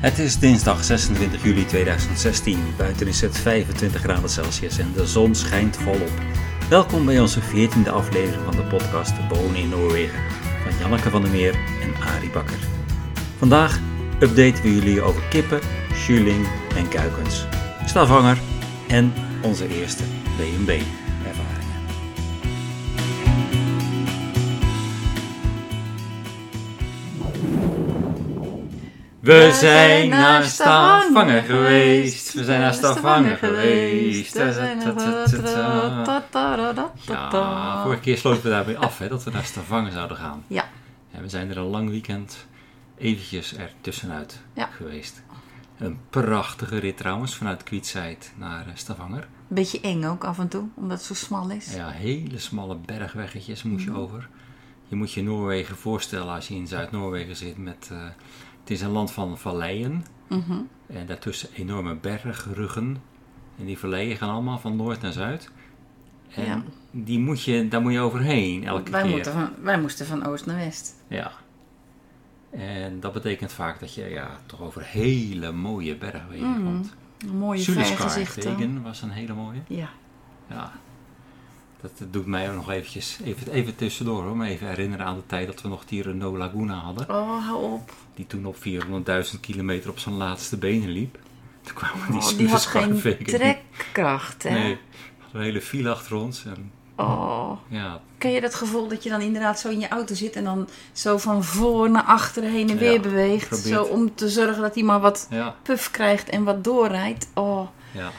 Het is dinsdag 26 juli 2016. Buiten is het 25 graden Celsius en de zon schijnt volop. Welkom bij onze 14e aflevering van de podcast Wonen in Noorwegen van Janneke van der Meer en Arie Bakker. Vandaag updaten we jullie over kippen, schuling en kuikens, Stavanger en onze eerste B&B We zijn naar Stavanger geweest. We zijn naar Stavanger geweest. Ja, vorige keer sloten we daarbij af hè, dat we naar Stavanger zouden gaan. Ja. En we zijn er een lang weekend eventjes er tussenuit Ja. geweest. Een prachtige rit trouwens, vanuit Kwietzijd naar eh, Stavanger. Beetje eng ook af en toe, omdat het zo smal is. Ja, hele smalle bergweggetjes moest je over. Je moet je Noorwegen voorstellen als je in Zuid-Noorwegen zit met... eh, het is een land van valleien. Mhm. En daartussen enorme bergruggen. En die valleien gaan allemaal van noord naar zuid. En Ja. die moet je, daar moet je overheen elke Wij, keer. van, wij moesten van oost naar west. Ja. En dat betekent vaak dat je ja, toch over hele mooie bergwegen Mhm. komt. Een mooie. Tegen was een hele mooie. Ja. Ja. Dat doet mij ook nog eventjes, even, even tussendoor hoor, maar even herinneren aan de tijd dat we nog die Renault Laguna hadden. Oh, hou op. Die toen op 400.000 kilometer op zijn laatste benen liep. Toen kwamen die Oh, die had geen trekkracht, hè? Nee, we hadden een hele file achter ons. En Oh. ja, Ken je dat gevoel dat je dan inderdaad zo in je auto zit en dan zo van voor naar achteren heen en Ja, weer beweegt? probeert. Zo om te zorgen dat hij maar wat ja, puff krijgt en wat doorrijdt. Oh, ja.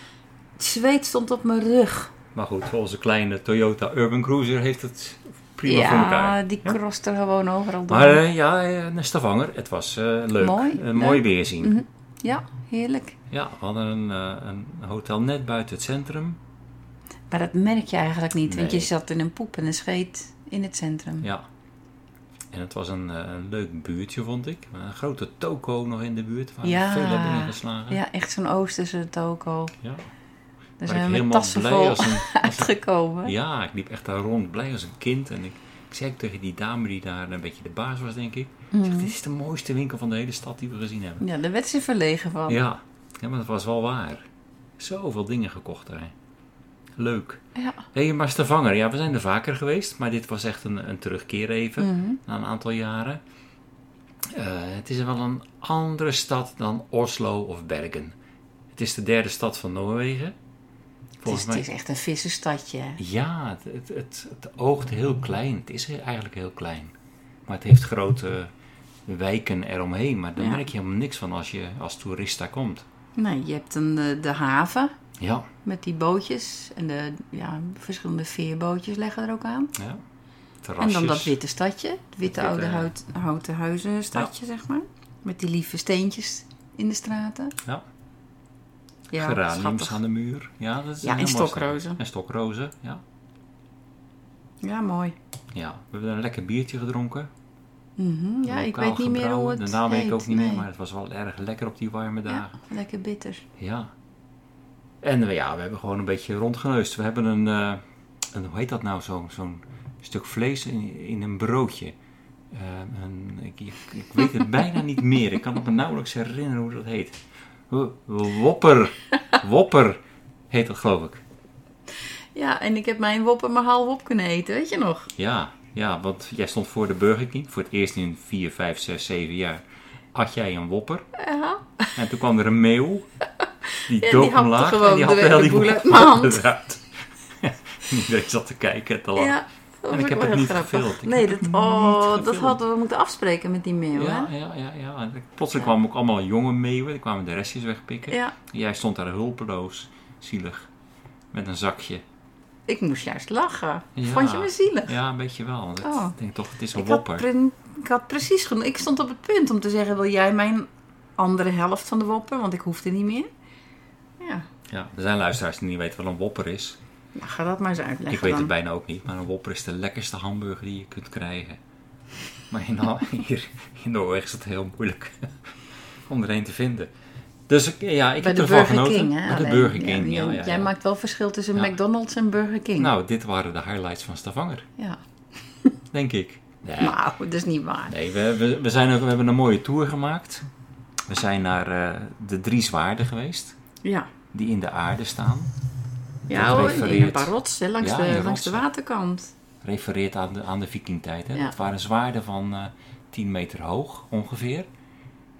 het zweet stond op mijn rug. Maar goed, onze kleine Toyota Urban Cruiser heeft het prima voor elkaar. ja, die krost er gewoon overal door. Maar eh, ja, eh, naar Stavanger, het was eh, leuk. Mooi, Een leuk. mooi weerzien. Mhm. Ja, heerlijk. Ja, we hadden een, eh, een hotel net buiten het centrum. Maar dat merk je eigenlijk niet, want je zat in een poep en een scheet in het centrum. Ja. En het was een, eh, een leuk buurtje, vond ik. Een grote toko nog in de buurt, waar Ja. we veel hebben ingeslagen. Ja, echt zo'n Oosterse toko. Ja. Daar zijn we helemaal tassen blij vol als een... als een- uitgekomen. ja, ik liep echt daar rond, blij als een kind. En ik, ik zei ook tegen die dame die daar een beetje de baas was, denk ik. Ik zeg, Mhm. dit is de mooiste winkel van de hele stad die we gezien hebben. Ja, daar werd ze verlegen van. Ja, ja maar dat was wel waar. Zoveel dingen gekocht daar. Leuk. Ja. Hey, maar Stavanger, ja, we zijn er vaker geweest, maar dit was echt een, een terugkeer even, Mhm. na een aantal jaren. Eh, het is wel een andere stad dan Oslo of Bergen. Het is de derde stad van Noorwegen. Het, is, het echt een vissenstadje. Ja, het, het, het, oogt heel klein. Het is eigenlijk heel klein. Maar het heeft grote wijken eromheen. Maar daar Ja. merk je helemaal niks van als je als toerist daar komt. Nee, je hebt een, eh, de haven Ja, met die bootjes. En de ja, verschillende veerbootjes leggen er ook aan. ja. Terrasjes. En dan dat witte stadje. Het witte oude hout, houten huizenstadje, zeg maar. Met die lieve steentjes in de straten. Ja. Ja, Geraniums schattig. aan de muur. Ja, dat is Ja, en stokrozen. En stokrozen, ja. Ja, mooi. ja. We hebben een lekker biertje gedronken. Mhm, Ja, ik weet niet meer hoe het De naam weet ik ook niet meer, maar het was wel erg lekker op die warme Ja, dagen. lekker bitter. Ja. En eh, ja, we hebben gewoon een beetje rondgeneust. We hebben een, eh, een hoe heet dat nou, zo'n zo'n stuk vlees in, in een broodje. Eh, een, ik, ik, ik weet het bijna niet meer. Ik kan me nauwelijks herinneren hoe dat heet. Wo- Wopper. Wopper heet dat, geloof ik. Ja, en ik heb mijn wopper maar half op kunnen eten, weet je nog? Ja, ja, want jij stond voor de Burger King. Voor het eerst in 4, 5, 6, 7 jaar had jij een wopper. Ja. En toen kwam er een meeuw. Die dook hapte omlaag. en die had de die boel uit mijn hand. Iedereen zat te kijken en te lachen. Ja, En ik heb het niet grappig. nee, dat, oh, dat hadden we moeten afspreken met die mail, Ja, ja, ja, ja. Plotseling kwamen ook allemaal jonge meeuwen. Die kwamen de restjes wegpikken. Ja, Jij stond daar hulpeloos, zielig. Met een zakje. ik moest juist lachen. Ja. Vond je me zielig? Ja, een beetje wel. Want Oh. Ik denk toch, het is een Ik had, wopper. pre- ik had precies genoeg. Ik stond op het punt om te zeggen: wil jij mijn andere helft van de wopper? Want ik hoefde niet meer. Ja, Ja, er zijn luisteraars die niet weten wat een wopper is. Nou, ga dat maar eens uitleggen. Ik weet dan. het bijna ook niet, maar een wopper is de lekkerste hamburger die je kunt krijgen. Maar in, hier in Noorwegen is het heel moeilijk om er een te vinden. Dus ja, ik Bij heb ervan Burger genoten. King, hè? Bij de. Burger King, ja. jij- ja, Jij maakt wel verschil tussen. McDonald's en Burger King. Nou, dit waren de highlights van Stavanger, Ja. denk ik. Nee, Nou, dat is niet waar. nee we, we, we, zijn ook, we hebben een mooie tour gemaakt. We zijn naar eh, de drie zwaarden geweest, Ja. die in de aarde staan. Ja, hoor, in refereert- een paar rotsen langs, Ja, de, langs de waterkant. Refereert aan de, aan de vikingtijd. Hè? Ja. Het waren zwaarden van eh 10 meter hoog ongeveer.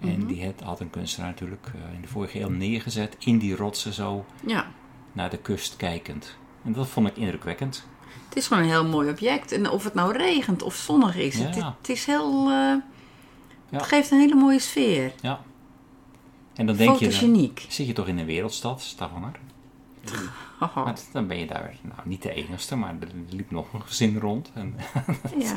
En Mhm. die had, had een kunstenaar natuurlijk eh, in de vorige eeuw neergezet in die rotsen zo Ja. naar de kust kijkend. En dat vond ik indrukwekkend. Het is gewoon een heel mooi object. En of het nou regent of zonnig is, Ja. het, het is heel... eh, Ja. Het geeft een hele mooie sfeer. Ja. En dan denk je, dan zit je toch in een wereldstad, Stavanger. Maar dan ben je daar nou, niet de enigste, maar er liep nog een gezin rond. En Ja.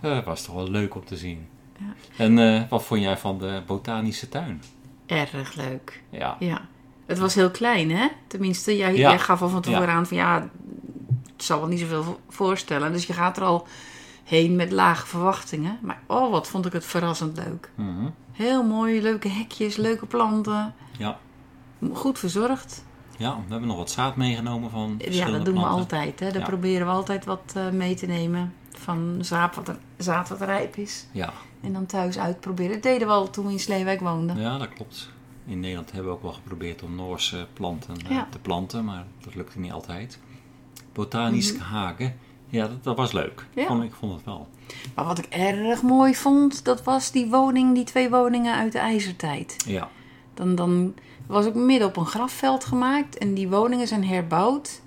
dat was toch wel leuk om te zien. Ja. En eh, wat vond jij van de botanische tuin? Erg leuk. Ja, Ja. Het was heel klein, hè? Tenminste, jij, Ja. jij gaf al van tevoren aan van ja, het zal wel niet zoveel vo- voorstellen. Dus je gaat er al heen met lage verwachtingen. Maar oh, wat vond ik het verrassend leuk. Mhm. Heel mooi, leuke hekjes, leuke planten. ja. Goed verzorgd. Ja, we hebben nog wat zaad meegenomen van Ja, dat doen we altijd. Hè? Daar Ja. proberen we altijd wat eh, mee te nemen. Van zaad wat, zaad wat rijp is. Ja. En dan thuis uitproberen. Dat deden we al toen we in Sleewijk woonden. ja, dat klopt. In Nederland hebben we ook wel geprobeerd om Noorse planten eh, Ja. te planten, maar dat lukte niet altijd. Botanische hagen, ja, dat, dat was leuk. Mhm. Ja. Vond, ik vond het wel. Maar wat ik erg mooi vond, dat was die woning, die twee woningen uit de ijzertijd. Ja, Dan, dan was ook midden op een grafveld gemaakt en die woningen zijn herbouwd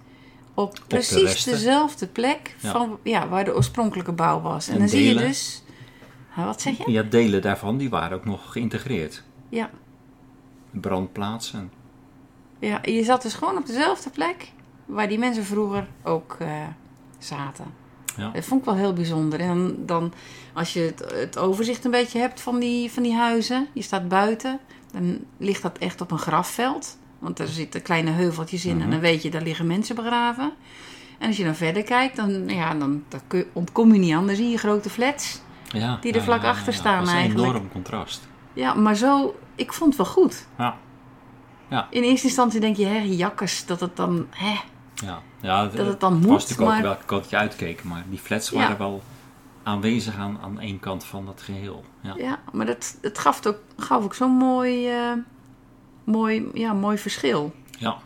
op precies dezelfde plek Ja. van, ja, waar de oorspronkelijke bouw was. En, En dan zie je dus... Huh, wat zeg je? ja, delen daarvan die waren ook nog geïntegreerd. Ja. Brandplaatsen. ja, je zat dus gewoon op dezelfde plek waar die mensen vroeger ook eh, zaten. Ja. Dat vond ik wel heel bijzonder. En dan, dan als je het, het overzicht een beetje hebt van die, van die huizen, je staat buiten, dan ligt dat echt op een grafveld. Want er zitten kleine heuveltjes in en Mhm. dan weet je, daar liggen mensen begraven. En als je dan verder kijkt, dan, ja, dan, dan ontkom je niet aan. Dan zie je grote flats. Ja, Die er vlak ja, achter ja. staan Dat is een eigenlijk. enorm contrast. Ja, maar zo, ik vond het wel goed. Ja. Ja. In eerste instantie denk je, hè, jakkers, dat het dan, hè, Ja, ja dat het dan was moet. natuurlijk ook Maar welke kant je uitkeek, maar die flats waren wel aanwezig aan, aan één kant van dat geheel. Ja, Ja, maar dat, het gaf, het ook, gaf ook zo'n mooi, eh, mooi, ja, mooi verschil. ja.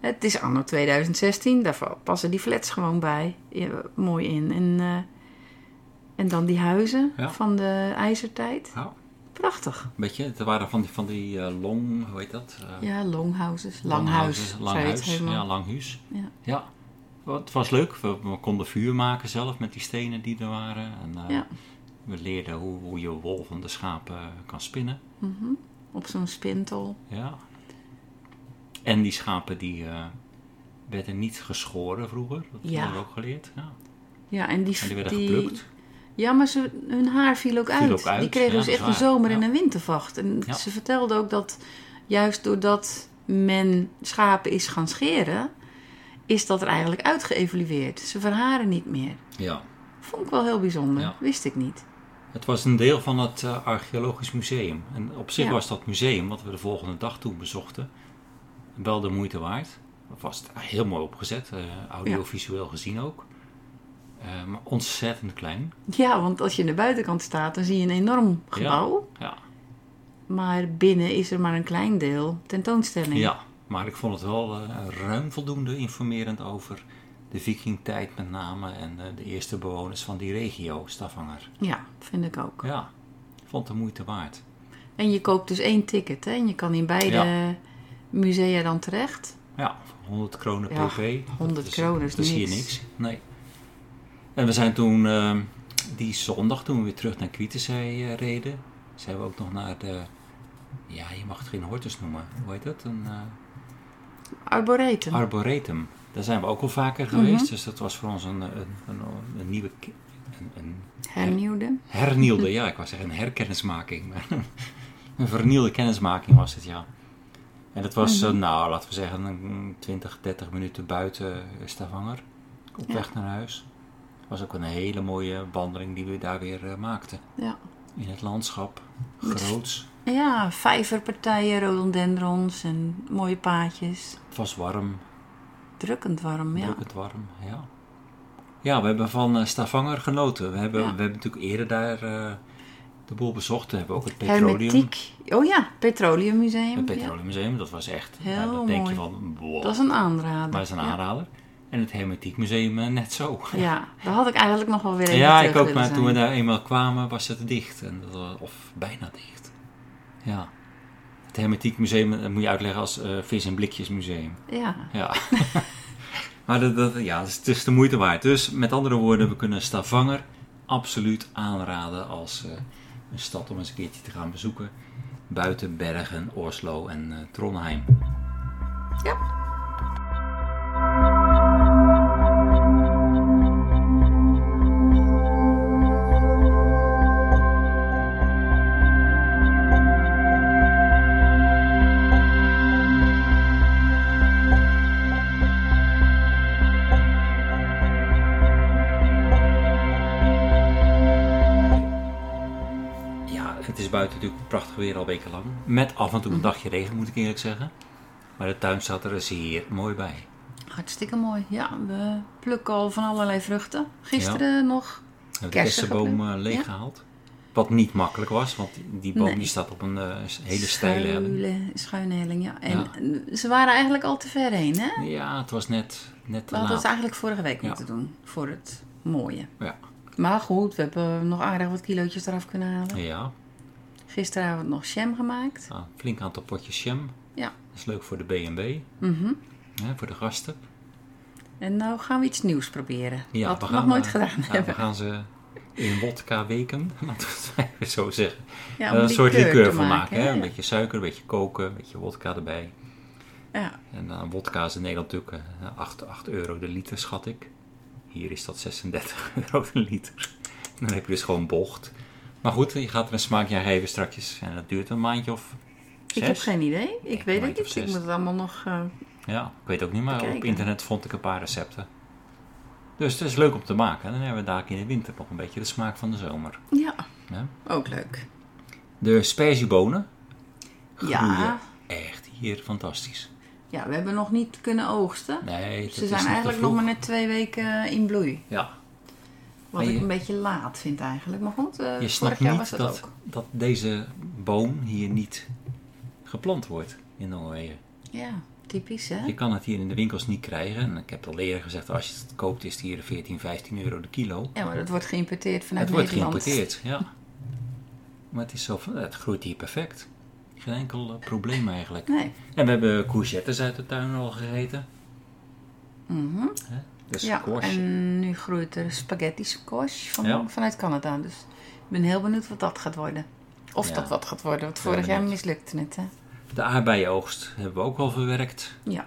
Het is anno 2016, daar passen die flats gewoon bij. Ja, mooi in. En, eh, en dan die huizen Ja. van de ijzertijd. Ja. Prachtig. Weet je, er waren van die, van die eh, long, hoe heet dat? Ja, longhouses. Langhuis. het Langhuis, helemaal- ja, langhuis. Ja. Het was leuk. We, we konden vuur maken zelf met die stenen die er waren. En, eh, Ja. We leerden hoe, hoe je wol van de schapen kan spinnen. Mhm. Op zo'n spintol. Ja. En die schapen die eh, werden niet geschoren vroeger. Dat Ja. hebben we ook geleerd. Ja. Ja, en die, En die werden die- geplukt. Ja, maar ze, hun haar viel ook, uit. ook uit, Die kregen ja, dus echt een zomer- Ja. en een wintervacht. En ze vertelde ook dat juist doordat men schapen is gaan scheren, is dat er eigenlijk uitgeëvalueerd. Ze verharen niet meer. Ja. Vond ik wel heel bijzonder. Ja. Wist ik niet. Het was een deel van het eh, archeologisch museum. En op zich Ja. was dat museum, wat we de volgende dag toen bezochten, wel de moeite waard. Het was heel mooi opgezet, eh, audiovisueel gezien ook. Eh, maar ontzettend klein. Ja, want als je aan de buitenkant staat, dan zie je een enorm gebouw. Ja, Maar binnen is er maar een klein deel tentoonstelling. ja. Maar ik vond het wel eh, ruim voldoende informerend over de vikingtijd met name en eh, de eerste bewoners van die regio, Stavanger. Ja, vind ik ook. Ja, vond het de moeite waard. En je koopt dus één ticket, hè? En je kan in beide musea dan terecht. Ja, 100 kronen Ja, pp. 100 Dat is- kronen is Dat is hier niks. niks. Nee. En we zijn toen, eh, die zondag, toen we weer terug naar Kwietenzee eh, reden, zijn we ook nog naar de, ja, je mag het geen hortus noemen. Hoe heet dat? Een Arboretum. arboretum. Daar zijn we ook al vaker geweest, Mhm. dus dat was voor ons een, een, een, een nieuwe, een, een Hernieuwde. hernieuwde, ja, ik wou zeggen een herkennismaking. maar een vernieuwde kennismaking was het, ja. En dat was, Mhm. nou, laten we zeggen, een 20, 30 minuten buiten Stavanger. Op Ja. weg naar huis. was ook een hele mooie wandeling die we daar weer eh, maakten. Ja. In het landschap. Groots. Ja, vijverpartijen, rhododendrons en mooie paadjes. Het was warm. Drukkend warm, ja. Drukkend warm, ja. Ja, we hebben van eh, Stavanger genoten. We hebben, Ja. we hebben natuurlijk eerder daar eh, de boel bezocht. We hebben ook het petroleum. Hermetiek. Oh ja, Petroleummuseum. Het Ja. Petroleummuseum, dat was echt. Heel nou, dan denk je mooi. van, wow, Dat is een aanrader. maar dat is een Ja. aanrader. En het Hermetiek Museum eh, net zo. Ja, daar had ik eigenlijk nog wel weer even Ja, ik ook, maar toen we daar eenmaal kwamen was het dicht. En dat of bijna dicht. Ja. Het Hermetiek Museum dat moet je uitleggen als eh, vis- en blikjes museum. Ja, Ja. maar dat, dat, ja, het is, het is de moeite waard. Dus met andere woorden, we kunnen Stavanger absoluut aanraden als eh, een stad om eens een keertje te gaan bezoeken. Buiten Bergen, Oslo en eh, Trondheim. ja. Is buiten natuurlijk prachtig weer al wekenlang. Met af en toe Mhm. een dagje regen, moet ik eerlijk zeggen. Maar de tuin staat er zeer mooi bij. Hartstikke mooi. Ja, we plukken al van allerlei vruchten. Gisteren nog. We hebben de Kersen kersenboom eh, leeggehaald. Wat niet makkelijk was, want die- boom Nee. die staat op een eh, hele steile helling. Schuine helling, ja. En Ja. eh, ze waren eigenlijk al te ver heen, hè? Ja, het was net, net te We hadden het eigenlijk vorige week Ja. moeten doen. Voor het mooie. Ja. Maar goed, we hebben nog aardig wat kilootjes eraf kunnen halen. ja, Gisteravond nog jam gemaakt. een flink aantal potjes jam. Ja. Dat is leuk voor de B&B, Mhm. voor de gasten. En nou gaan we iets nieuws proberen. Ja, wat we nog nooit eh, gedaan ja, hebben. we gaan ze in wodka weken, laten we het zo zeggen. Ja, Eh, een soort liqueur van maken. Hè? Een beetje suiker, een beetje koken, een beetje wodka erbij. Ja, En dan wodka is in Nederland natuurlijk eh, 8, 8 euro de liter, schat ik. Hier is dat 36 euro de liter. Dan heb je dus gewoon bocht. Maar goed, je gaat er een smaakje aan geven straks. En dat duurt een maandje of ik zes. heb geen idee. Ik Ik weet het niet. Ik moet het allemaal nog... eh, Ja, ik weet ook niet, maar op internet vond ik een paar recepten. Dus het is leuk om te maken. Dan hebben we daar in de winter nog een beetje de smaak van de zomer. ja, Ja. ook leuk. De sperziebonen groeien Ja. echt hier fantastisch. Ja, we hebben nog niet kunnen oogsten. Nee, Ze is zijn eigenlijk nog maar net twee weken in bloei. Ja, Wat ik een beetje laat vind eigenlijk. Maar goed, eh, je snapt niet was dat, dat, ook. dat deze boom hier niet geplant wordt in Noorwegen. Ja, typisch hè? Je kan het hier in de winkels niet krijgen. En ik heb het al eerder gezegd, als je het koopt is het hier 14, 15 euro de kilo. Ja, maar dat wordt geïmporteerd vanuit het wordt Nederland. geïmporteerd, ja. Maar het is zo het groeit hier perfect. Geen enkel eh, probleem eigenlijk. Nee. En we hebben courgettes uit de tuin al gegeten. Mhm. Dus Ja, en nu groeit er spaghetti squash van, Ja. vanuit Canada. Dus ik ben heel benieuwd wat dat gaat worden. Of Ja. dat wat gaat worden. Want vorig jaar mislukte het, hè? De aardbeienoogst hebben we ook wel verwerkt. Ja.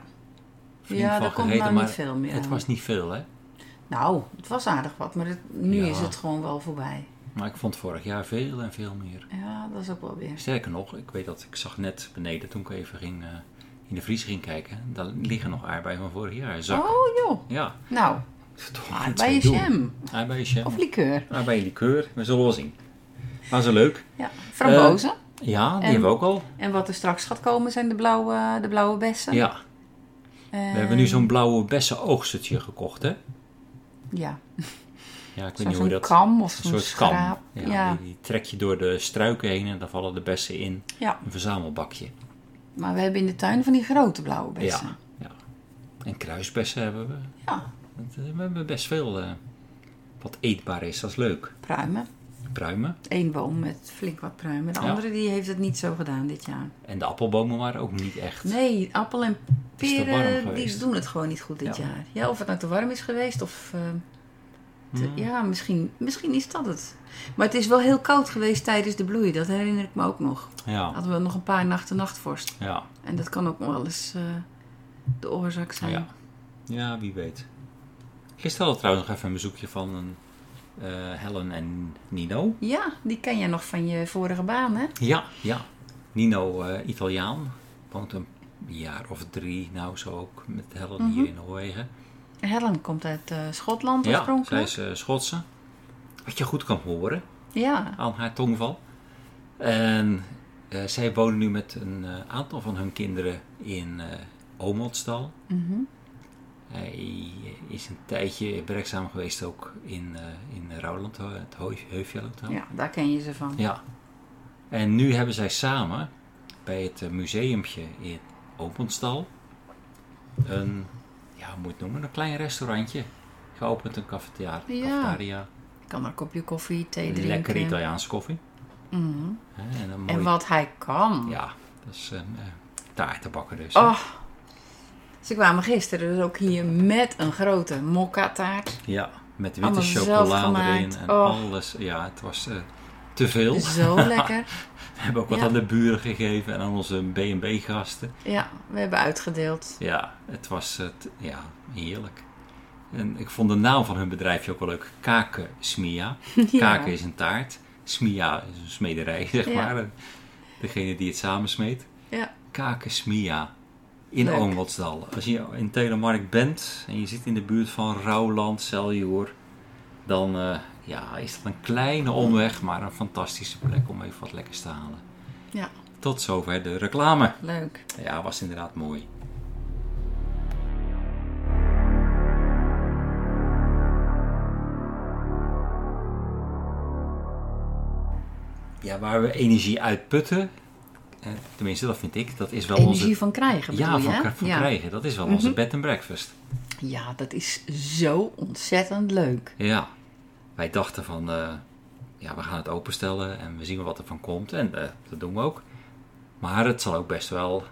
Flink Ja, daar komt nou maar niet veel meer Het was niet veel, hè? Nou, het was aardig wat, maar het- nu is het gewoon wel voorbij. Maar ik vond vorig jaar veel en veel meer. Ja, dat is ook wel weer. Sterker nog, ik weet dat ik zag net beneden toen ik even ging, eh, in de vries ging kijken. Daar liggen nog aardbeien van vorig jaar. Oh joh. Ja, Nou, mee je doen. jam. Of likeur. Aardbeienlikeur. We zullen wel zien. Maar zo leuk. Ja, frambozen. Ja, die En- hebben we ook al. en wat er straks gaat komen zijn de blauwe, de blauwe bessen. Ja, we hebben nu zo'n blauwe bessen-oogstertje gekocht, hè? Ja, Ja, ik weet niet hoe zo'n dat... kam of Een zo'n soort kam. schraap. Ja, Ja, Die, die trek je door de struiken heen en dan vallen de bessen in ja, een verzamelbakje. Maar we hebben in de tuin van die grote blauwe bessen. Ja, ja. En kruisbessen hebben we. Ja, eh, We hebben best veel eh, wat eetbaar is, dat is leuk. pruimen. Pruimen. Eén boom met flink wat pruimen. De Ja. andere die heeft het niet zo gedaan dit jaar. En de appelbomen waren ook niet echt. Nee, appel en peren die doen het gewoon niet goed dit Ja. jaar. Ja, of het nou te warm is geweest of... eh, te-. Ja, misschien, misschien is dat het. Maar het is wel heel koud geweest tijdens de bloei. Dat herinner ik me ook nog. Ja, Hadden we nog een paar nachten nachtvorst. ja, En dat kan ook nog wel eens eh, de oorzaak zijn. ja. Ja, wie weet. Gisteren hadden we trouwens nog even een bezoekje van een, eh, Helen en Nino. Ja, die ken je nog van je vorige baan, hè? Ja, ja. Nino, eh, Italiaan. Woont een jaar of drie, nou zo ook, met Helen hier in Noorwegen. Helen komt uit eh, Schotland Ja, zij oorspronkelijk. is eh, Schotse. Wat je goed kan horen Ja, aan haar tongval. En eh, zij wonen nu met een aantal van hun kinderen in Omotstal. mhm. Hij is een tijdje werkzaam geweest ook in, eh in Rouwland, het Heu- Heuveel Hotel. Ja, daar ken je ze van. Ja. En nu hebben zij samen bij het museumpje in Openstal een, ja, hoe moet je het noemen, een klein restaurantje geopend, een cafetaria. Ja. cafetaria. Je kan er een kopje koffie, thee drinken. Lekker Italiaanse koffie. Mhm. En En wat hij kan. ja, dat is een eh taart bakken dus. Oh. Ze kwamen gisteren dus ook hier met een grote mokka taart. Ja, met witte chocolade erin en Oh. alles. Ja, het was eh, te veel. Zo lekker. We hebben ook wat Ja. aan de buren gegeven en aan onze B&B gasten. Ja, we hebben uitgedeeld. Ja, het was eh, t- ja, heerlijk. En ik vond de naam van hun bedrijfje ook wel leuk. Kaken Smia. Kaken is een taart. Smia is een smederij, zeg Ja. maar. Degene die het samensmeet. Ja. Kaken Smia. In Leuk. Oomwatsdal. Als je in Telemark bent en je zit in de buurt van Rouwland, Celjoer, dan eh, ja, is dat een kleine omweg, maar een fantastische plek om even wat lekkers te halen. Ja, Tot zover de reclame. leuk. Ja, was inderdaad mooi. Ja, waar we energie uitputten, eh, tenminste dat vind ik, dat is wel Energie onze... van krijgen Ja, je, van, ja. krijgen. Dat is wel Mhm. onze bed and breakfast. Ja, dat is zo ontzettend leuk. Ja, wij dachten van, eh, ja, we gaan het openstellen en we zien wel wat er van komt. En eh, dat doen we ook. Maar het zal ook best wel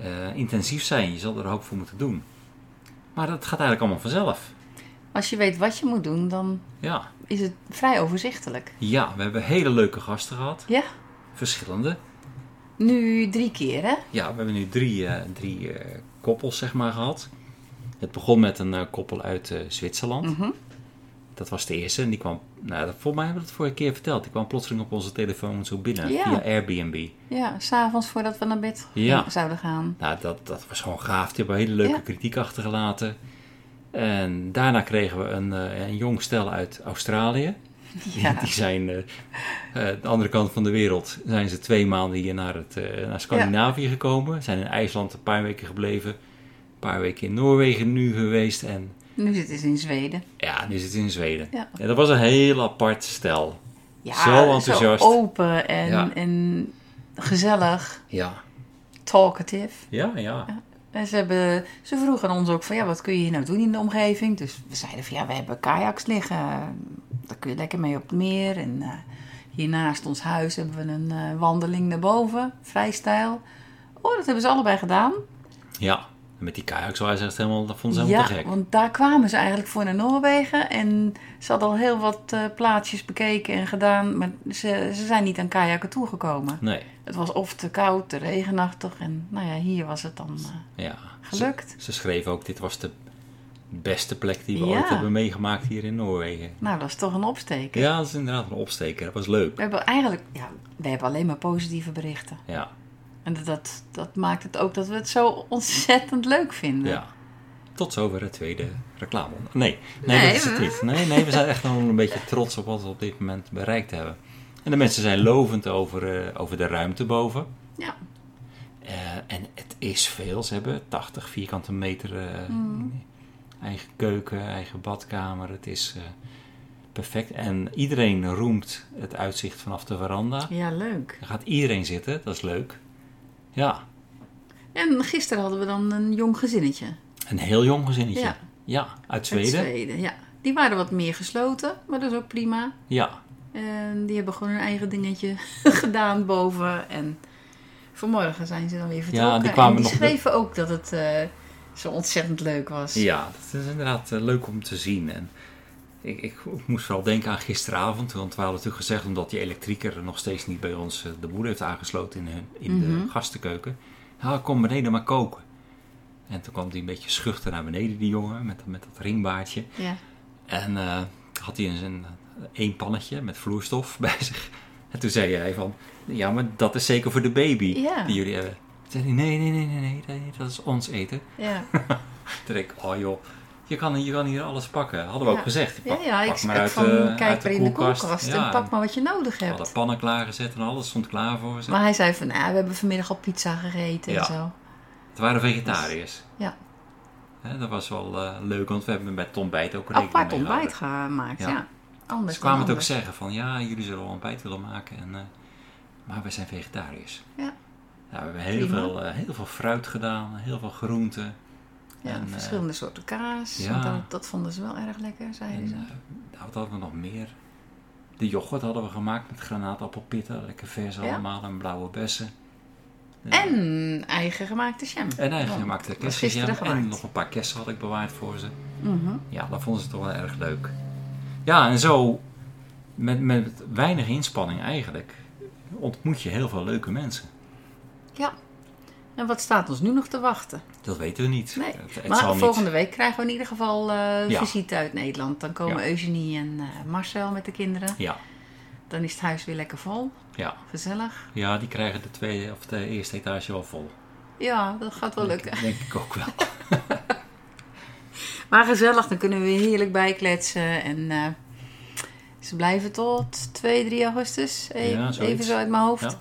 eh, intensief zijn. Je zal er een hoop voor moeten doen. Maar dat gaat eigenlijk allemaal vanzelf. Als je weet wat je moet doen, dan Ja, is het vrij overzichtelijk. ja we hebben hele leuke gasten gehad. Ja, Verschillende. nu drie keer, hè? Ja, we hebben nu drie, drie koppels zeg maar gehad. Het begon met een koppel uit Zwitserland. Mhm. Dat was de eerste. En die kwam, nou, dat, volgens mij hebben we het vorige keer verteld. Die kwam plotseling op onze telefoon zo binnen Ja. via Airbnb. Ja, s'avonds voordat we naar bed Ja. zouden gaan. Nou, dat, dat was gewoon gaaf. Die hebben hele leuke Ja. kritiek achtergelaten. En daarna kregen we een, eh, een jong stel uit Australië. Ja. Die zijn eh, eh, de andere kant van de wereld. Zijn ze twee maanden hier naar, het, eh, naar Scandinavië gekomen. Zijn in IJsland een paar weken gebleven. Een paar weken in Noorwegen nu geweest. En Nu zitten ze in Zweden. ja, nu zit het in Zweden. Ja. Ja, dat was een heel apart stel. Ja, Zo enthousiast. Zo open en, Ja. en gezellig. Ja, Talkative. ja, ja. En ze, hebben, ze vroegen ons ook van, ja, wat kun je hier nou doen in de omgeving? Dus we zeiden van, ja, we hebben kajaks liggen. Daar kun je lekker mee op het meer. En eh, hier naast ons huis hebben we een eh, wandeling naar boven. Vrijstijl. Oh, dat hebben ze allebei gedaan. Ja, met die kajaks waren ze echt helemaal, dat vonden ze helemaal Ja, te gek. want daar kwamen ze eigenlijk voor naar Noorwegen. En ze hadden al heel wat eh, plaatsjes bekeken en gedaan. Maar ze, ze zijn niet aan kajakken toegekomen. Nee, Het was of te koud, te regenachtig. En nou ja, hier was het dan eh, ja. gelukt. Ze, ze schreven ook, dit was de beste plek die we Ja. ooit hebben meegemaakt hier in Noorwegen. Nou, dat is toch een opsteker. Ja, dat is inderdaad een opsteker. Dat was leuk. We hebben eigenlijk, ja, we hebben alleen maar positieve berichten. Ja, En dat- dat, maakt het ook dat we het zo ontzettend leuk vinden. ja. Tot zover het tweede reclame. Nee, nee, Nee, dat is het niet. Nee, nee, we zijn echt nog een beetje trots op wat we op dit moment bereikt hebben. En de mensen zijn lovend over, eh, over de ruimte boven. Ja. Eh, en het is veel. Ze hebben 80 vierkante meter eh, Mm. eigen keuken, eigen badkamer. Het is perfect. En iedereen roemt het uitzicht vanaf de veranda. ja, leuk. Daar gaat iedereen zitten, dat is leuk. Ja, En gisteren hadden we dan een jong gezinnetje. een heel jong gezinnetje. Ja. Ja, uit Uit Zweden. Zweden, ja. Die waren wat meer gesloten, maar dat is ook prima. Ja, En die hebben gewoon hun eigen dingetje gedaan boven. En vanmorgen zijn ze dan weer vertrokken. die kwamen en die nog- schreven ook dat het eh, zo ontzettend leuk was. ja, dat is inderdaad eh, leuk om te zien. En ik, ik, moest vooral denken aan gisteravond. Want we hadden natuurlijk gezegd, omdat die elektrieker nog steeds niet bij ons eh, de boel heeft aangesloten in, hun, in Mhm. de gastenkeuken. Ja, kom beneden maar koken. En toen kwam hij een beetje schuchter naar beneden, die jongen, met, met dat ringbaardje. Ja. En eh, had hij een, een, pannetje met vloeistof bij zich. En toen zei hij van, ja, maar dat is zeker voor de baby Ja. die jullie hebben. Toen zei hij, nee, nee, nee, nee, nee, nee, dat is ons eten. Ja. Toen dacht ik, oh joh, je kan, je kan hier alles pakken. Hadden we Ja. ook gezegd. Ja, Pak, ja, pak ik, maar ik uit, van, de, kijk uit maar de in de koelkast. Ja, en pak maar wat je nodig We hebt. hadden pannen klaargezet en alles stond klaar voor ze. Maar hij zei van, nou, we hebben vanmiddag al pizza gegeten Ja. en zo. Het waren vegetariërs. Ja. Hè, dat was wel eh, leuk, want we hebben met het ontbijt ook rekening Apart ontbijt gemaakt, Ja. ja. Anders Ze kwamen het ook zeggen van, ja, jullie zullen wel ontbijt willen maken. En, eh, maar wij zijn vegetariërs. Ja. Ja, we hebben heel Prima. veel, eh, heel veel fruit gedaan, heel veel groenten. Ja, En, eh, verschillende soorten kaas. ja. Dat, dat vonden ze wel erg lekker, zeiden En ze. eh, wat hadden we nog meer? De yoghurt hadden we gemaakt met granaatappelpitten, lekker vers Ja. allemaal en blauwe bessen. En eigen gemaakte jam. en eigen gemaakte gisteren En nog een paar kersen had ik bewaard voor ze. Mhm. Ja, dat vonden ze toch wel erg leuk. Ja, en zo, met, met weinig inspanning eigenlijk, ontmoet je heel veel leuke mensen. Ja. En wat staat ons nu nog te wachten? Dat weten we niet. Nee. Het, het maar zal volgende niet. week krijgen we in ieder geval Ja. visite uit Nederland. Dan komen Ja. Eugenie en eh, Marcel met de kinderen. Ja, Dan is het huis weer lekker vol. ja. Gezellig. ja, die krijgen de tweede of de eerste etage wel vol. Ja, dat gaat wel lukken. Denk ik ook wel. Maar gezellig, dan kunnen we heerlijk bijkletsen. En eh, ze blijven tot 2, 3 augustus. Even, Ja, even zo uit mijn hoofd.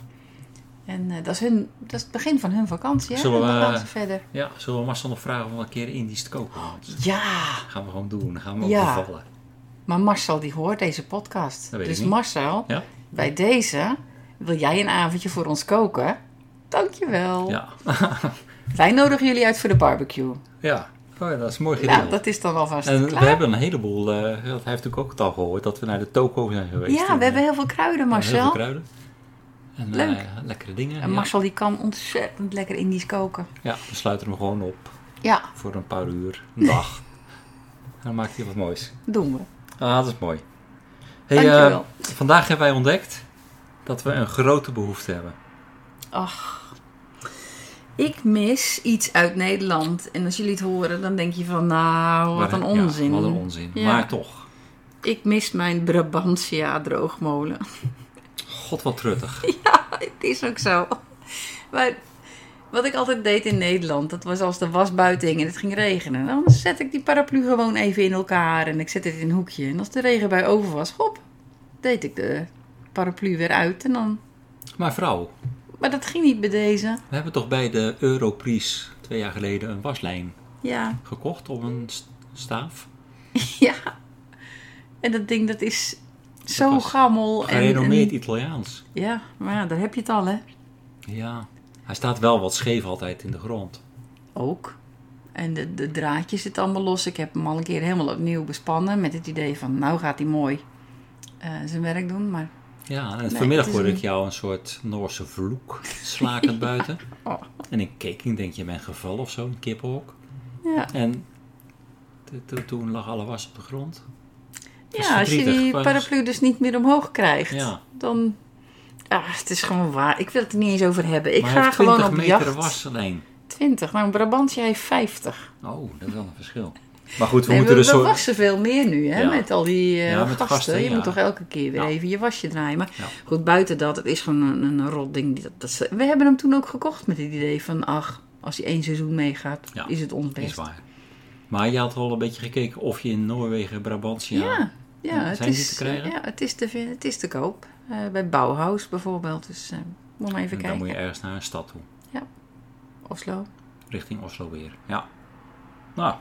Ja. En eh, dat, is hun, dat is het begin van hun vakantie. Hè? Zullen we- ze verder. Ja, zullen we Marcel nog vragen om een keer Indisch te koken? Dat Ja, gaan we gewoon doen. Dan gaan we ook Ja. bevallen. maar Marcel die hoort deze podcast. Dus. Marcel, Ja? bij deze wil jij een avondje voor ons koken? Dankjewel. Ja. Wij nodigen jullie uit voor de barbecue. ja. Oh, ja, dat is mooi. Nou, dat is dan alvast En klaar. we hebben een heleboel, eh, dat heeft natuurlijk ook het al gehoord, dat we naar de toko zijn geweest. ja, En, we hebben eh, heel veel kruiden, heel Marcel. veel kruiden. En Leuk. eh, lekkere dingen. En ja. Marcel die kan ontzettend lekker Indisch koken. Ja, we sluiten hem gewoon op Ja, voor een paar uur, een dag. en dan maakt hij wat moois. doen we. Ah, dat is mooi. Hey, eh, vandaag hebben wij ontdekt dat we een grote behoefte hebben. Ach, ik mis iets uit Nederland. En als jullie het horen, dan denk je van, nou, wat een ja, onzin. wat een onzin. Ja. Maar toch, Ik mis mijn Brabantia droogmolen. god wat truttig. Het is ook zo. Maar wat ik altijd deed in Nederland, dat was als de was buiten hing en het ging regenen. Dan zet ik die paraplu gewoon even in elkaar en ik zet het in een hoekje. En als de regen bij over was, hop, deed ik de paraplu weer uit. En dan... Maar vrouw, Maar dat ging niet bij deze. we hebben toch bij de Europries twee jaar geleden een waslijn Ja, gekocht op een st- staaf. ja. En dat ding, dat is zo gammel. En, Gerenommeerd en- Italiaans. ja, maar ja, daar heb je het al, hè. Ja, hij staat wel wat scheef altijd in de grond. Ook. En de, de draadjes zitten allemaal los. Ik heb hem al een keer helemaal opnieuw bespannen. Met het idee van, nou gaat hij mooi eh, zijn werk doen. Maar Ja, en Nee, vanmiddag hoorde een- ik jou een soort Noorse vloek slakend buiten. Oh. En ik keek, denk je bent gevallen of zo, een kippenhok. ja, En to- to- toen lag alle was op de grond. Was ja als je die paraplu dus niet meer omhoog krijgt, Ja. dan... Ja, het is gewoon waar. Ik wil het er niet eens over hebben. Ik maar ga gewoon 20 op meter jacht. waslijn. 20, maar een Brabantje heeft 50. Oh, dat is wel een verschil. Maar goed, we Nee, moeten we, dus we zo... wassen veel meer nu, hè, Ja. met al die eh, Ja, met gasten. gasten, je ja. moet toch elke keer weer Ja. even je wasje draaien. Maar Ja. goed, buiten dat, het is gewoon een, een rot ding. Dat, dat, is- we hebben hem toen ook gekocht met het idee van, ach, als hij één seizoen meegaat, Ja, is het ons Is best. waar. Maar je had wel een beetje gekeken of je in Noorwegen, Brabantia... Ja, ja, het, is, te krijgen? ja het, is te, het is te koop. Eh, bij Bauhaus bijvoorbeeld. Dus eh moet maar even en dan kijken. moet je ergens naar een stad toe. Oslo. Richting Oslo weer. Ja. Nou,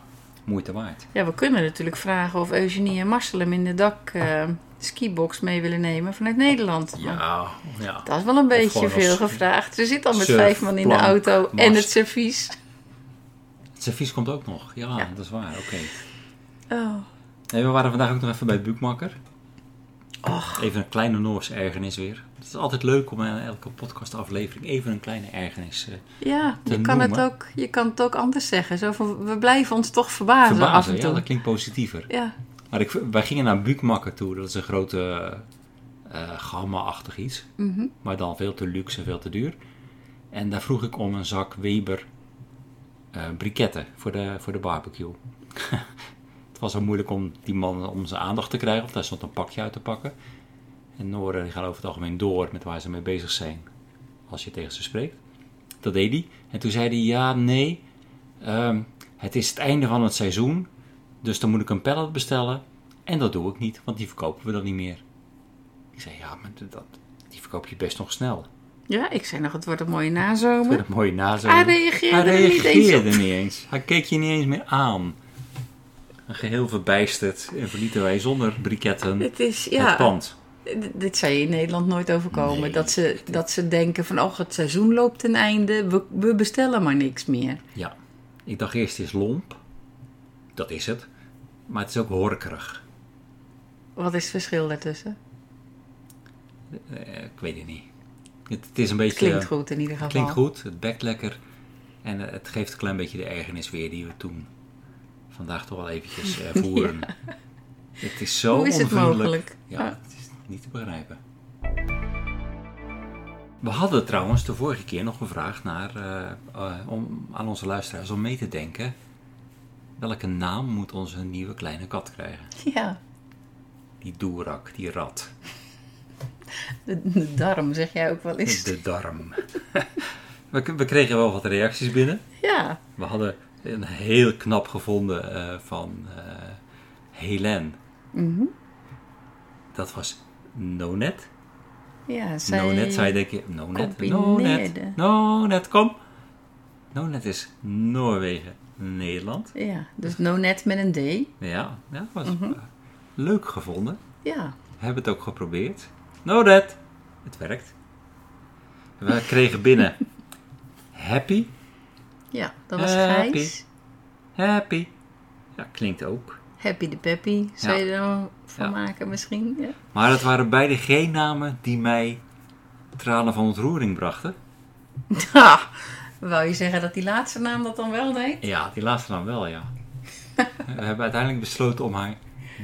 moeite waard. Ja, we kunnen natuurlijk vragen of Eugenie en Marcel hem in de dak eh, skibox mee willen nemen vanuit Nederland. Ja, ja. Dat is wel een beetje veel gevraagd. Ze zit al met surf, vijf man in de auto en het servies. Het servies komt ook nog. Ja, Ja. dat is waar. Oké. Oh. Nee, we waren vandaag ook nog even bij Bukmakker. Och, Even een kleine Noorse ergernis weer. Het is altijd leuk om in elke podcastaflevering even een kleine ergernis eh ja, te je kan, het noemen. ook, je kan het ook anders zeggen. Zo van, we blijven ons toch verbazen, verbazen. af en Ja, toe. dat klinkt positiever. Ja, Maar ik, wij gingen naar Bukmakker toe. Dat is een grote eh gamma-achtig iets. mhm. Maar dan veel te luxe en veel te duur. En daar vroeg ik om een zak Weber eh briketten voor de, voor de barbecue. het was zo moeilijk om die man om zijn aandacht te krijgen. Of daar stond een pakje uit te pakken. En Noren die gaan over het algemeen door met waar ze mee bezig zijn. Als je tegen ze spreekt. Dat deed hij. En toen zei hij, ja, nee. ehm, het is het einde van het seizoen. Dus dan moet ik een pallet bestellen. En dat doe ik niet, want die verkopen we dan niet meer. Ik zei, ja, maar dat, die verkoop je best nog snel. Ja, ik zei nog, het wordt een mooie nazomer. een mooie nazomer. Hij reageerde Hij er niet eens reageerde op. niet eens. Hij keek je niet eens meer aan. Geheel verbijsterd en verlieten wij zonder briketten Het is, het ja, pand. d- dit zou je in Nederland nooit overkomen. Nee. Dat, ze, dat ze denken van, oh, het seizoen loopt ten einde, we, we bestellen maar niks meer. Ja. Ik dacht eerst het is lomp. Dat is het. Maar het is ook horkerig. Wat is het verschil daartussen? Eh, ik weet het niet. Het, het is een beetje... Klinkt goed in ieder geval. Klinkt goed, het bekt lekker. En het geeft een klein beetje de ergernis weer die we toen vandaag toch wel eventjes eh, voeren. Het is zo Hoe is het mogelijk? Ja, het is niet te begrijpen. We hadden trouwens de vorige keer nog gevraagd naar, eh, eh, om, aan onze luisteraars om mee te denken. Welke naam moet onze nieuwe kleine kat krijgen? Ja, Die doerak, die rat, de, de darm zeg jij ook wel eens. de darm. we, we kregen wel wat reacties binnen. Ja, We hadden een heel knap gevonden eh, van eh Helen. mhm. Dat was Nonet. ja zij... Nonet zou je denken, Nonet, Nonet. Nonet, kom. Nonet is Noorwegen, Nederland. Ja, dus no net met een D. Ja, ja was Mhm. eh, leuk gevonden. Ja, We hebben het ook geprobeerd. Nonet, het werkt. We kregen binnen Happy, ja dat was Happy. Gijs. Happy. Ja, klinkt ook. Happy de Peppy, zou Ja. je er wel van Ja. maken misschien? Ja. Maar het waren beide geen namen die mij tranen van ontroering brachten. Ha, wou je zeggen dat die laatste naam dat dan wel deed? Ja, die laatste naam wel, ja. We hebben uiteindelijk besloten om haar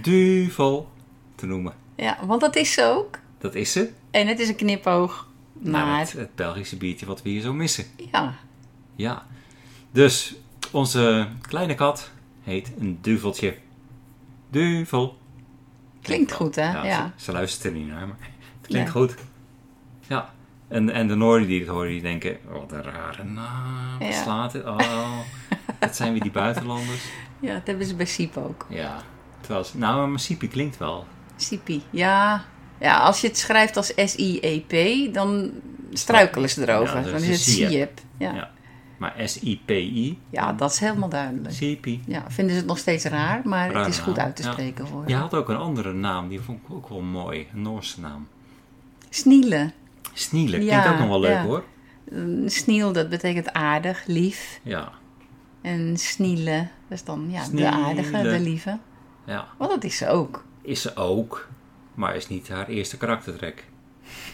Duvel te noemen. Ja, want dat is ze ook. Dat is ze. En het is een knipoog Naar naar... het, het Belgische biertje wat we hier zo missen. Ja, Ja. Dus onze kleine kat heet een duveltje. Duvel. klinkt goed hè? Ja, Ja. Ze, ze luistert er niet naar, maar het klinkt Nee. goed. Ja. En, en de Noorden die het horen, die denken, wat een rare naam. Ja. slaat het? Oh, dat zijn weer die buitenlanders. ja, dat hebben ze bij Siep ook. Ja. Terwijl, ze- nou, maar Sipi klinkt wel. Siepie, ja. Ja, als je het schrijft als S-I-E-P, dan struikelen ze erover. Ja, dan is het Siep. Siep. Ja. Ja. Maar S-I-P-I, ja, dat is helemaal duidelijk. Sipi. Ja, vinden ze het nog steeds raar, maar het is goed uit te ja. spreken voor Je had ook een andere naam, die vond ik ook wel mooi. Een Noorse naam. Snielen. Snielen, Ja, klinkt ook nog wel leuk ja. hoor. Sniel, dat betekent aardig, lief. Ja. En snielen, dat is dan ja, de aardige, de lieve. ja. Want dat is ze ook. Is ze ook, maar is niet haar eerste karaktertrek.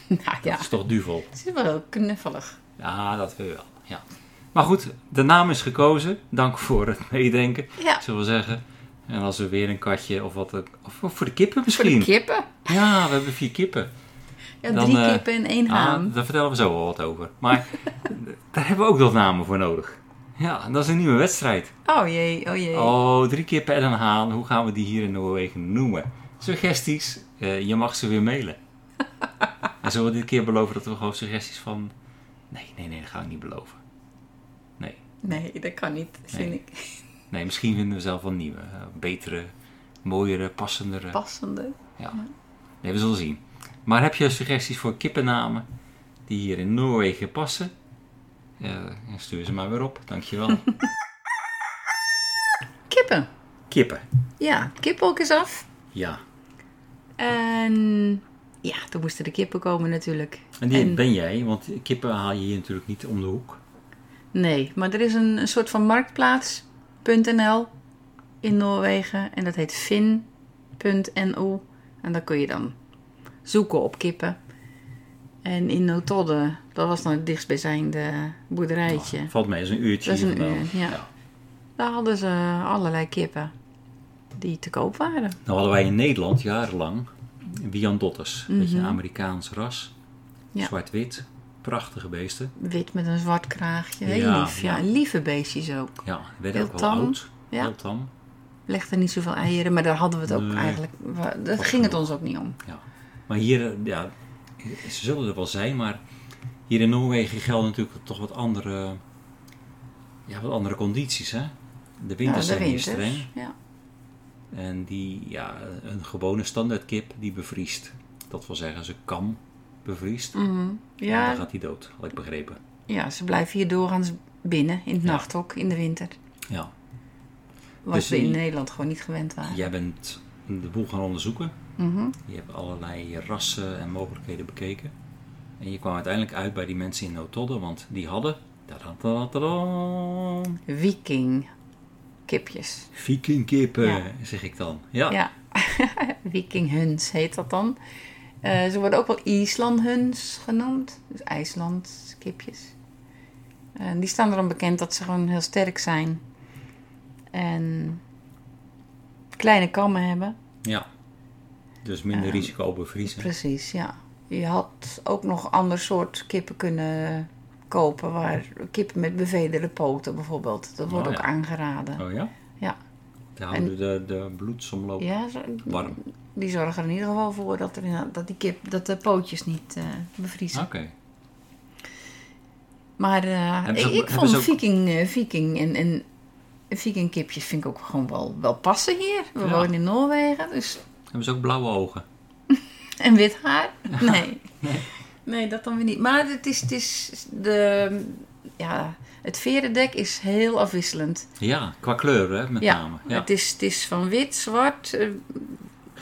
Nou Dat ja, is toch duvel. ze is wel heel knuffelig. Ja, dat wil je wel. Ja. Maar goed, de naam is gekozen. Dank voor het meedenken, Ja, zullen we zeggen. En als we weer een katje of wat... Of voor de kippen voor misschien. de kippen. Ja, we hebben vier kippen. Ja, Dan, drie eh, kippen en één haan. Ah, daar vertellen we zo wel wat over. Maar daar hebben we ook nog namen voor nodig. Ja, dat is een nieuwe wedstrijd. Oh jee, oh jee. Oh, drie kippen en een haan. Hoe gaan we die hier in Noorwegen noemen? Suggesties? Eh, je mag ze weer mailen. en zullen we dit keer beloven dat we gewoon suggesties van... Nee, nee, nee, dat ga ik niet beloven. Nee, dat kan niet, vind Nee. ik. nee misschien vinden we zelf wel nieuwe. eh, betere, mooiere, passendere. Passende. Ja. Nee, we zullen zien. Maar heb je suggesties voor kippennamen die hier in Noorwegen passen? Stuur ze maar weer op. Dankjewel. Kippen. Kippen. Ja, kippenhok is af. Ja. En ja, toen moesten de kippen komen natuurlijk. En die En- ben jij, want kippen haal je hier natuurlijk niet om de hoek. Nee, maar er is een, een soort van marktplaats.nl in Noorwegen. En dat heet fin.no. En daar kun je dan zoeken op kippen. En in Notodde, dat was dan het dichtstbijzijnde boerderijtje. Valt mee, is een uurtje Dat is een uur, ja. Daar hadden ze allerlei kippen die te koop waren. Nou hadden wij in Nederland jarenlang Wiandottes. Een beetje een Mhm. Amerikaans ras. Ja. Zwart-wit. Prachtige beesten. Wit met een zwart kraagje. Heel Ja, lief. Ja, ja. lieve beestjes ook. Ja, werden Heel ook wel tam. oud. Ja. Heel tam. Legde niet zoveel eieren, maar daar hadden we het ook Nee. eigenlijk. Daar ging het ons ook niet om. Ja. Maar hier, ja, ze zullen er wel zijn, maar hier in Noorwegen gelden natuurlijk toch wat andere, ja, wat andere condities. Hè? De winters ja, de zijn hier streng. Ja. En die, ja, een gewone standaard kip die bevriest. Dat wil zeggen, ze kan bevriest. Mhm. En dan Ja, gaat hij dood, had ik begrepen. ja, ze blijven hier doorgaans binnen in het Ja. nachthok in de winter. Ja. Wat Dus we in die- Nederland gewoon niet gewend waren. Jij bent de boel gaan onderzoeken. Mhm. Je hebt allerlei rassen en mogelijkheden bekeken. En je kwam uiteindelijk uit bij die mensen in Nootodden, want die hadden... Viking kipjes. Vikingkippen, Ja. zeg ik dan. Ja. Ja, Viking huns heet dat dan. Eh, ze worden ook wel IJsland huns genoemd. Dus IJsland kipjes. En die staan erom bekend dat ze gewoon heel sterk zijn. En kleine kammen hebben. Ja. Dus minder Ehm, risico op bevriezen. Precies, ja. Je had ook nog ander soort kippen kunnen kopen. Waar kippen met bevederde poten bijvoorbeeld. Dat wordt Oh, ook aangeraden. Oh ja? Ja. Die houden de, de bloedsomloop Ja, zo- warm. Die zorgen er in ieder geval voor dat, er, dat, die kip, dat de pootjes niet eh, bevriezen. Oké. Maar ze ik, ook- ik vond ook- viking, eh, viking en, en vikingkipjes vind ik ook gewoon wel, wel passen hier. We Ja. wonen in Noorwegen, dus... Hebben ze ook blauwe ogen? En wit haar? Nee. Nee. nee. dat dan weer niet. Maar het is, het is de... Ja, het verendek is heel afwisselend. Ja, qua kleur hè, met ja, name. Ja. Het, is, het is van wit, zwart,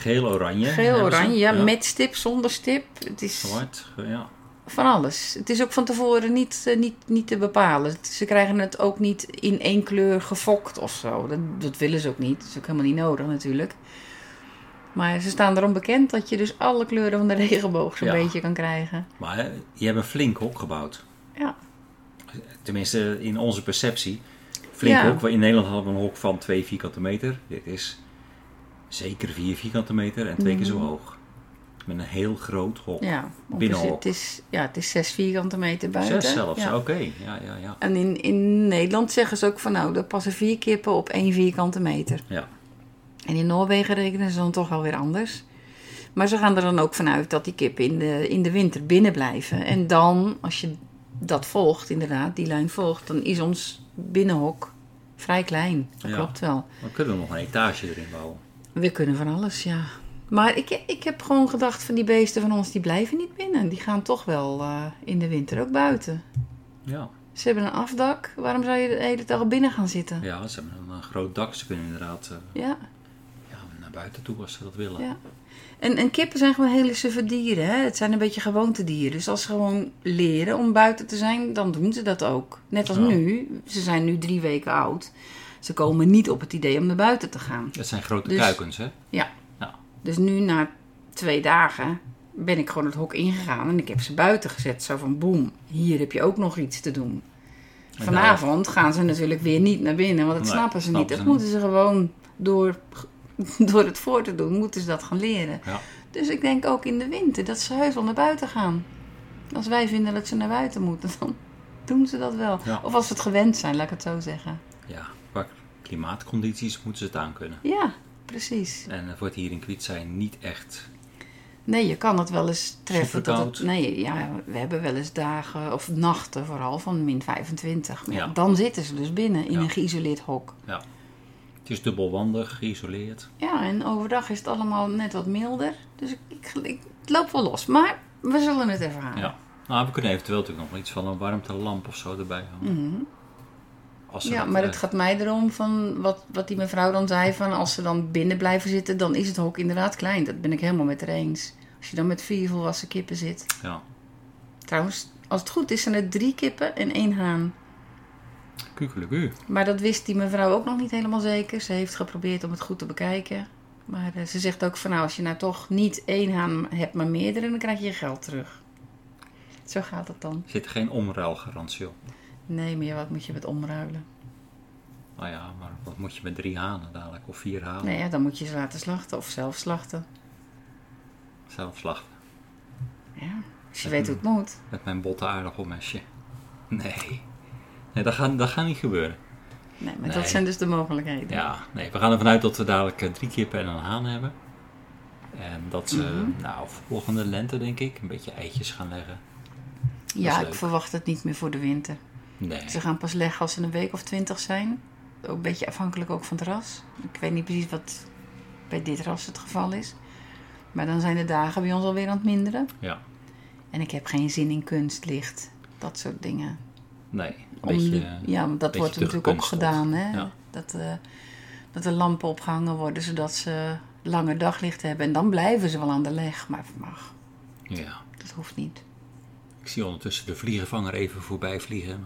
eh, Geel, oranje. geel, hebben ze. oranje, ja, met stip, zonder stip. Het is... Zwart, ja. Van alles. Het is ook van tevoren niet, eh, niet, niet te bepalen. Ze krijgen het ook niet in één kleur gefokt of zo. Dat, dat willen ze ook niet. Dat is ook helemaal niet nodig natuurlijk. Maar ze staan erom bekend dat je dus alle kleuren van de regenboog zo'n Ja. beetje kan krijgen. Maar je hebt een flink hok gebouwd. Ja. Tenminste, in onze perceptie. Flink Ja. hok. In Nederland hadden we een hok van 2 vierkante meter. Dit is zeker 4 vierkante meter en twee keer zo hoog. Met een heel groot hok. Mhm. Ja, Binnenhok. Het is, ja, het is zes vierkante meter buiten. Zes zelfs, Ja. oké. Ja, ja, ja. En in, in Nederland zeggen ze ook van nou, er passen vier kippen op één vierkante meter. Ja. En in Noorwegen rekenen ze dan toch alweer anders. Maar ze gaan er dan ook vanuit dat die kippen in de, in de winter binnen blijven. En dan, als je dat volgt, inderdaad, die lijn volgt, dan is ons binnenhok vrij klein. Dat Ja. klopt wel. Dan kunnen we nog een etage erin bouwen. We kunnen van alles, ja. Maar ik, ik heb gewoon gedacht van die beesten van ons, die blijven niet binnen. Die gaan toch wel eh, in de winter ook buiten. Ja. Ze hebben een afdak. Waarom zou je de hele dag binnen gaan zitten? ja, ze hebben een, eh, groot dak. Ze kunnen inderdaad eh, Ja, ja, naar buiten toe als ze dat willen. ja. En, en kippen zijn gewoon hele suffe dieren. Hè? Het zijn een beetje gewoontedieren. Dus als ze gewoon leren om buiten te zijn, dan doen ze dat ook. Net als Ja. nu. Ze zijn nu drie weken oud. Ze komen niet op het idee om naar buiten te gaan. Het zijn grote Dus- kuikens, hè? Ja. Dus nu na twee dagen ben ik gewoon het hok ingegaan en ik heb ze buiten gezet. Zo van boem, hier heb je ook nog iets te doen. En Vanavond gaan ze natuurlijk weer niet naar binnen, want dat Nee, snappen ze niet. Dat moeten ze gewoon door, door het voor te doen, moeten ze dat gaan leren. Ja. Dus ik denk ook in de winter dat ze heus wel naar buiten gaan. Als wij vinden dat ze naar buiten moeten, dan doen ze dat wel. Ja. Of als ze het gewend zijn, laat ik het zo zeggen. Ja, klimaatcondities moeten ze het aankunnen. Ja, precies. En het wordt hier in Kwiet zijn niet echt. Nee, je kan het wel eens treffen. Dat het, nee, ja, we hebben wel eens dagen, of nachten vooral, van min 25. Maar ja, dan zitten ze dus binnen in Ja. een geïsoleerd hok. Ja. Het is dubbelwandig, geïsoleerd. Ja, en overdag is het allemaal net wat milder. Dus ik, ik, ik- het loopt wel los. Maar we zullen het even halen. Ja. Nou, we kunnen eventueel natuurlijk nog iets van een warmtelamp of zo erbij hangen. Mhm. Als Ja, dat, maar eh, het gaat mij erom van wat, wat die mevrouw dan zei: van als ze dan binnen blijven zitten, dan is het hok inderdaad klein. Dat ben ik helemaal met haar eens. Als je dan met vier volwassen kippen zit. Ja. Trouwens, als het goed is, zijn er drie kippen en één haan. Kukeleku. Maar dat wist die mevrouw ook nog niet helemaal zeker. Ze heeft geprobeerd om het goed te bekijken. Maar eh, ze zegt ook van nou, als je nou toch niet één haan hebt, maar meerdere, dan krijg je je geld terug. Zo gaat het dan. Zit er geen omruilgarantie op? Nee, maar ja, wat moet je met omruilen? Nou ja, maar wat moet je met drie hanen dadelijk? Of vier hanen? Nee, ja, dan moet je ze laten slachten of zelf slachten. Zelf slachten. Ja, als je weet hoe het moet. Met mijn botte aardappelmesje. Nee. Nee, dat gaat, dat gaat niet gebeuren. Nee, maar Nee. dat zijn dus de mogelijkheden. Ja, nee, we gaan ervan uit dat we dadelijk eh, drie kippen en een haan hebben. En dat ze, Mhm. nou, volgende lente denk ik, een beetje eitjes gaan leggen. Ja, ik verwacht het niet meer voor de winter. Nee. Ze gaan pas leggen als ze een week of twintig zijn. Ook een beetje afhankelijk ook van het ras. Ik weet niet precies wat bij dit ras het geval is. Maar dan zijn de dagen bij ons alweer aan het minderen. Ja. En ik heb geen zin in kunstlicht. Dat soort dingen. Nee, een Om beetje... ja, want dat wordt natuurlijk ook gedaan. Hè? Ja. Dat, eh, dat de lampen opgehangen worden zodat ze langer daglicht hebben. En dan blijven ze wel aan de leg. Maar mag, ja. dat hoeft niet. Ik zie ondertussen de vliegenvanger even voorbij vliegen.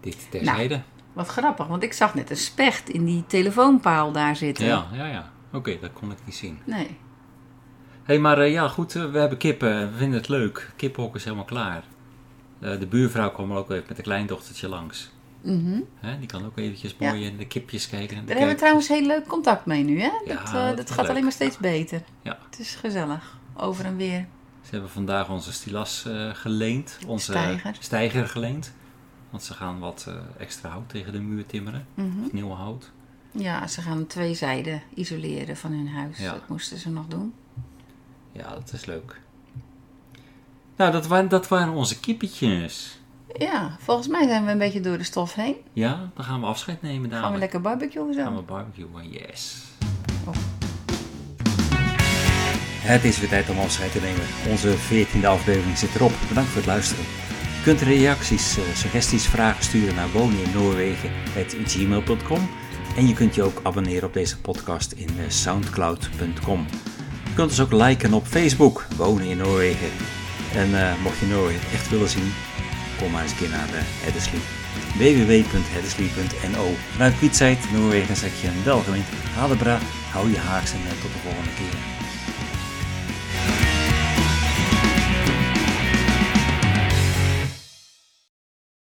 Dit Nou, terzijde. Wat grappig, want ik zag net een specht in die telefoonpaal daar zitten. ja, ja, ja. Oké, dat kon ik niet zien. Nee. Hé, hey, maar eh, ja, goed, eh, we hebben kippen. We vinden het leuk. Kippenhok is helemaal klaar. Eh, de buurvrouw kwam er ook even met een kleindochtertje langs. Mhm. Hè, die kan ook eventjes Ja. mooi in de kipjes kijken. en de Daar hebben we trouwens heel leuk contact mee nu, hè? Ja, dat dat dat is gaat leuk. alleen maar steeds beter. Ja. Het is gezellig. Over en weer. Ze hebben vandaag onze stilas geleend. Onze steiger geleend. Want ze gaan wat eh, extra hout tegen de muur timmeren. Mhm. Of nieuw hout. Ja, ze gaan twee zijden isoleren van hun huis. Ja. Dat moesten ze nog doen. Ja, dat is leuk. Nou, dat waren, dat waren onze kippetjes. Ja, volgens mij zijn we een beetje door de stof heen. Ja, dan gaan we afscheid nemen Gaan we lekker barbecuen zo. gaan we barbecuen, yes. Het is weer tijd om afscheid te nemen. Onze 14e aflevering zit erop. Bedankt voor het luisteren. Kunt reacties, eh, suggesties, vragen sturen naar woneninnoorwegen.gmail.com En je kunt je ook abonneren op deze podcast in eh, soundcloud.com. Je kunt ons ook liken op Facebook, Wonen in Noorwegen. En eh, mocht je Noorwegen echt willen zien, kom maar eens een keer naar uh, Heddesley. www.heddesley.no Vanuit Noorwegen, zeg je een welgemeend Hadebra. Hou je haaks en tot de volgende keer.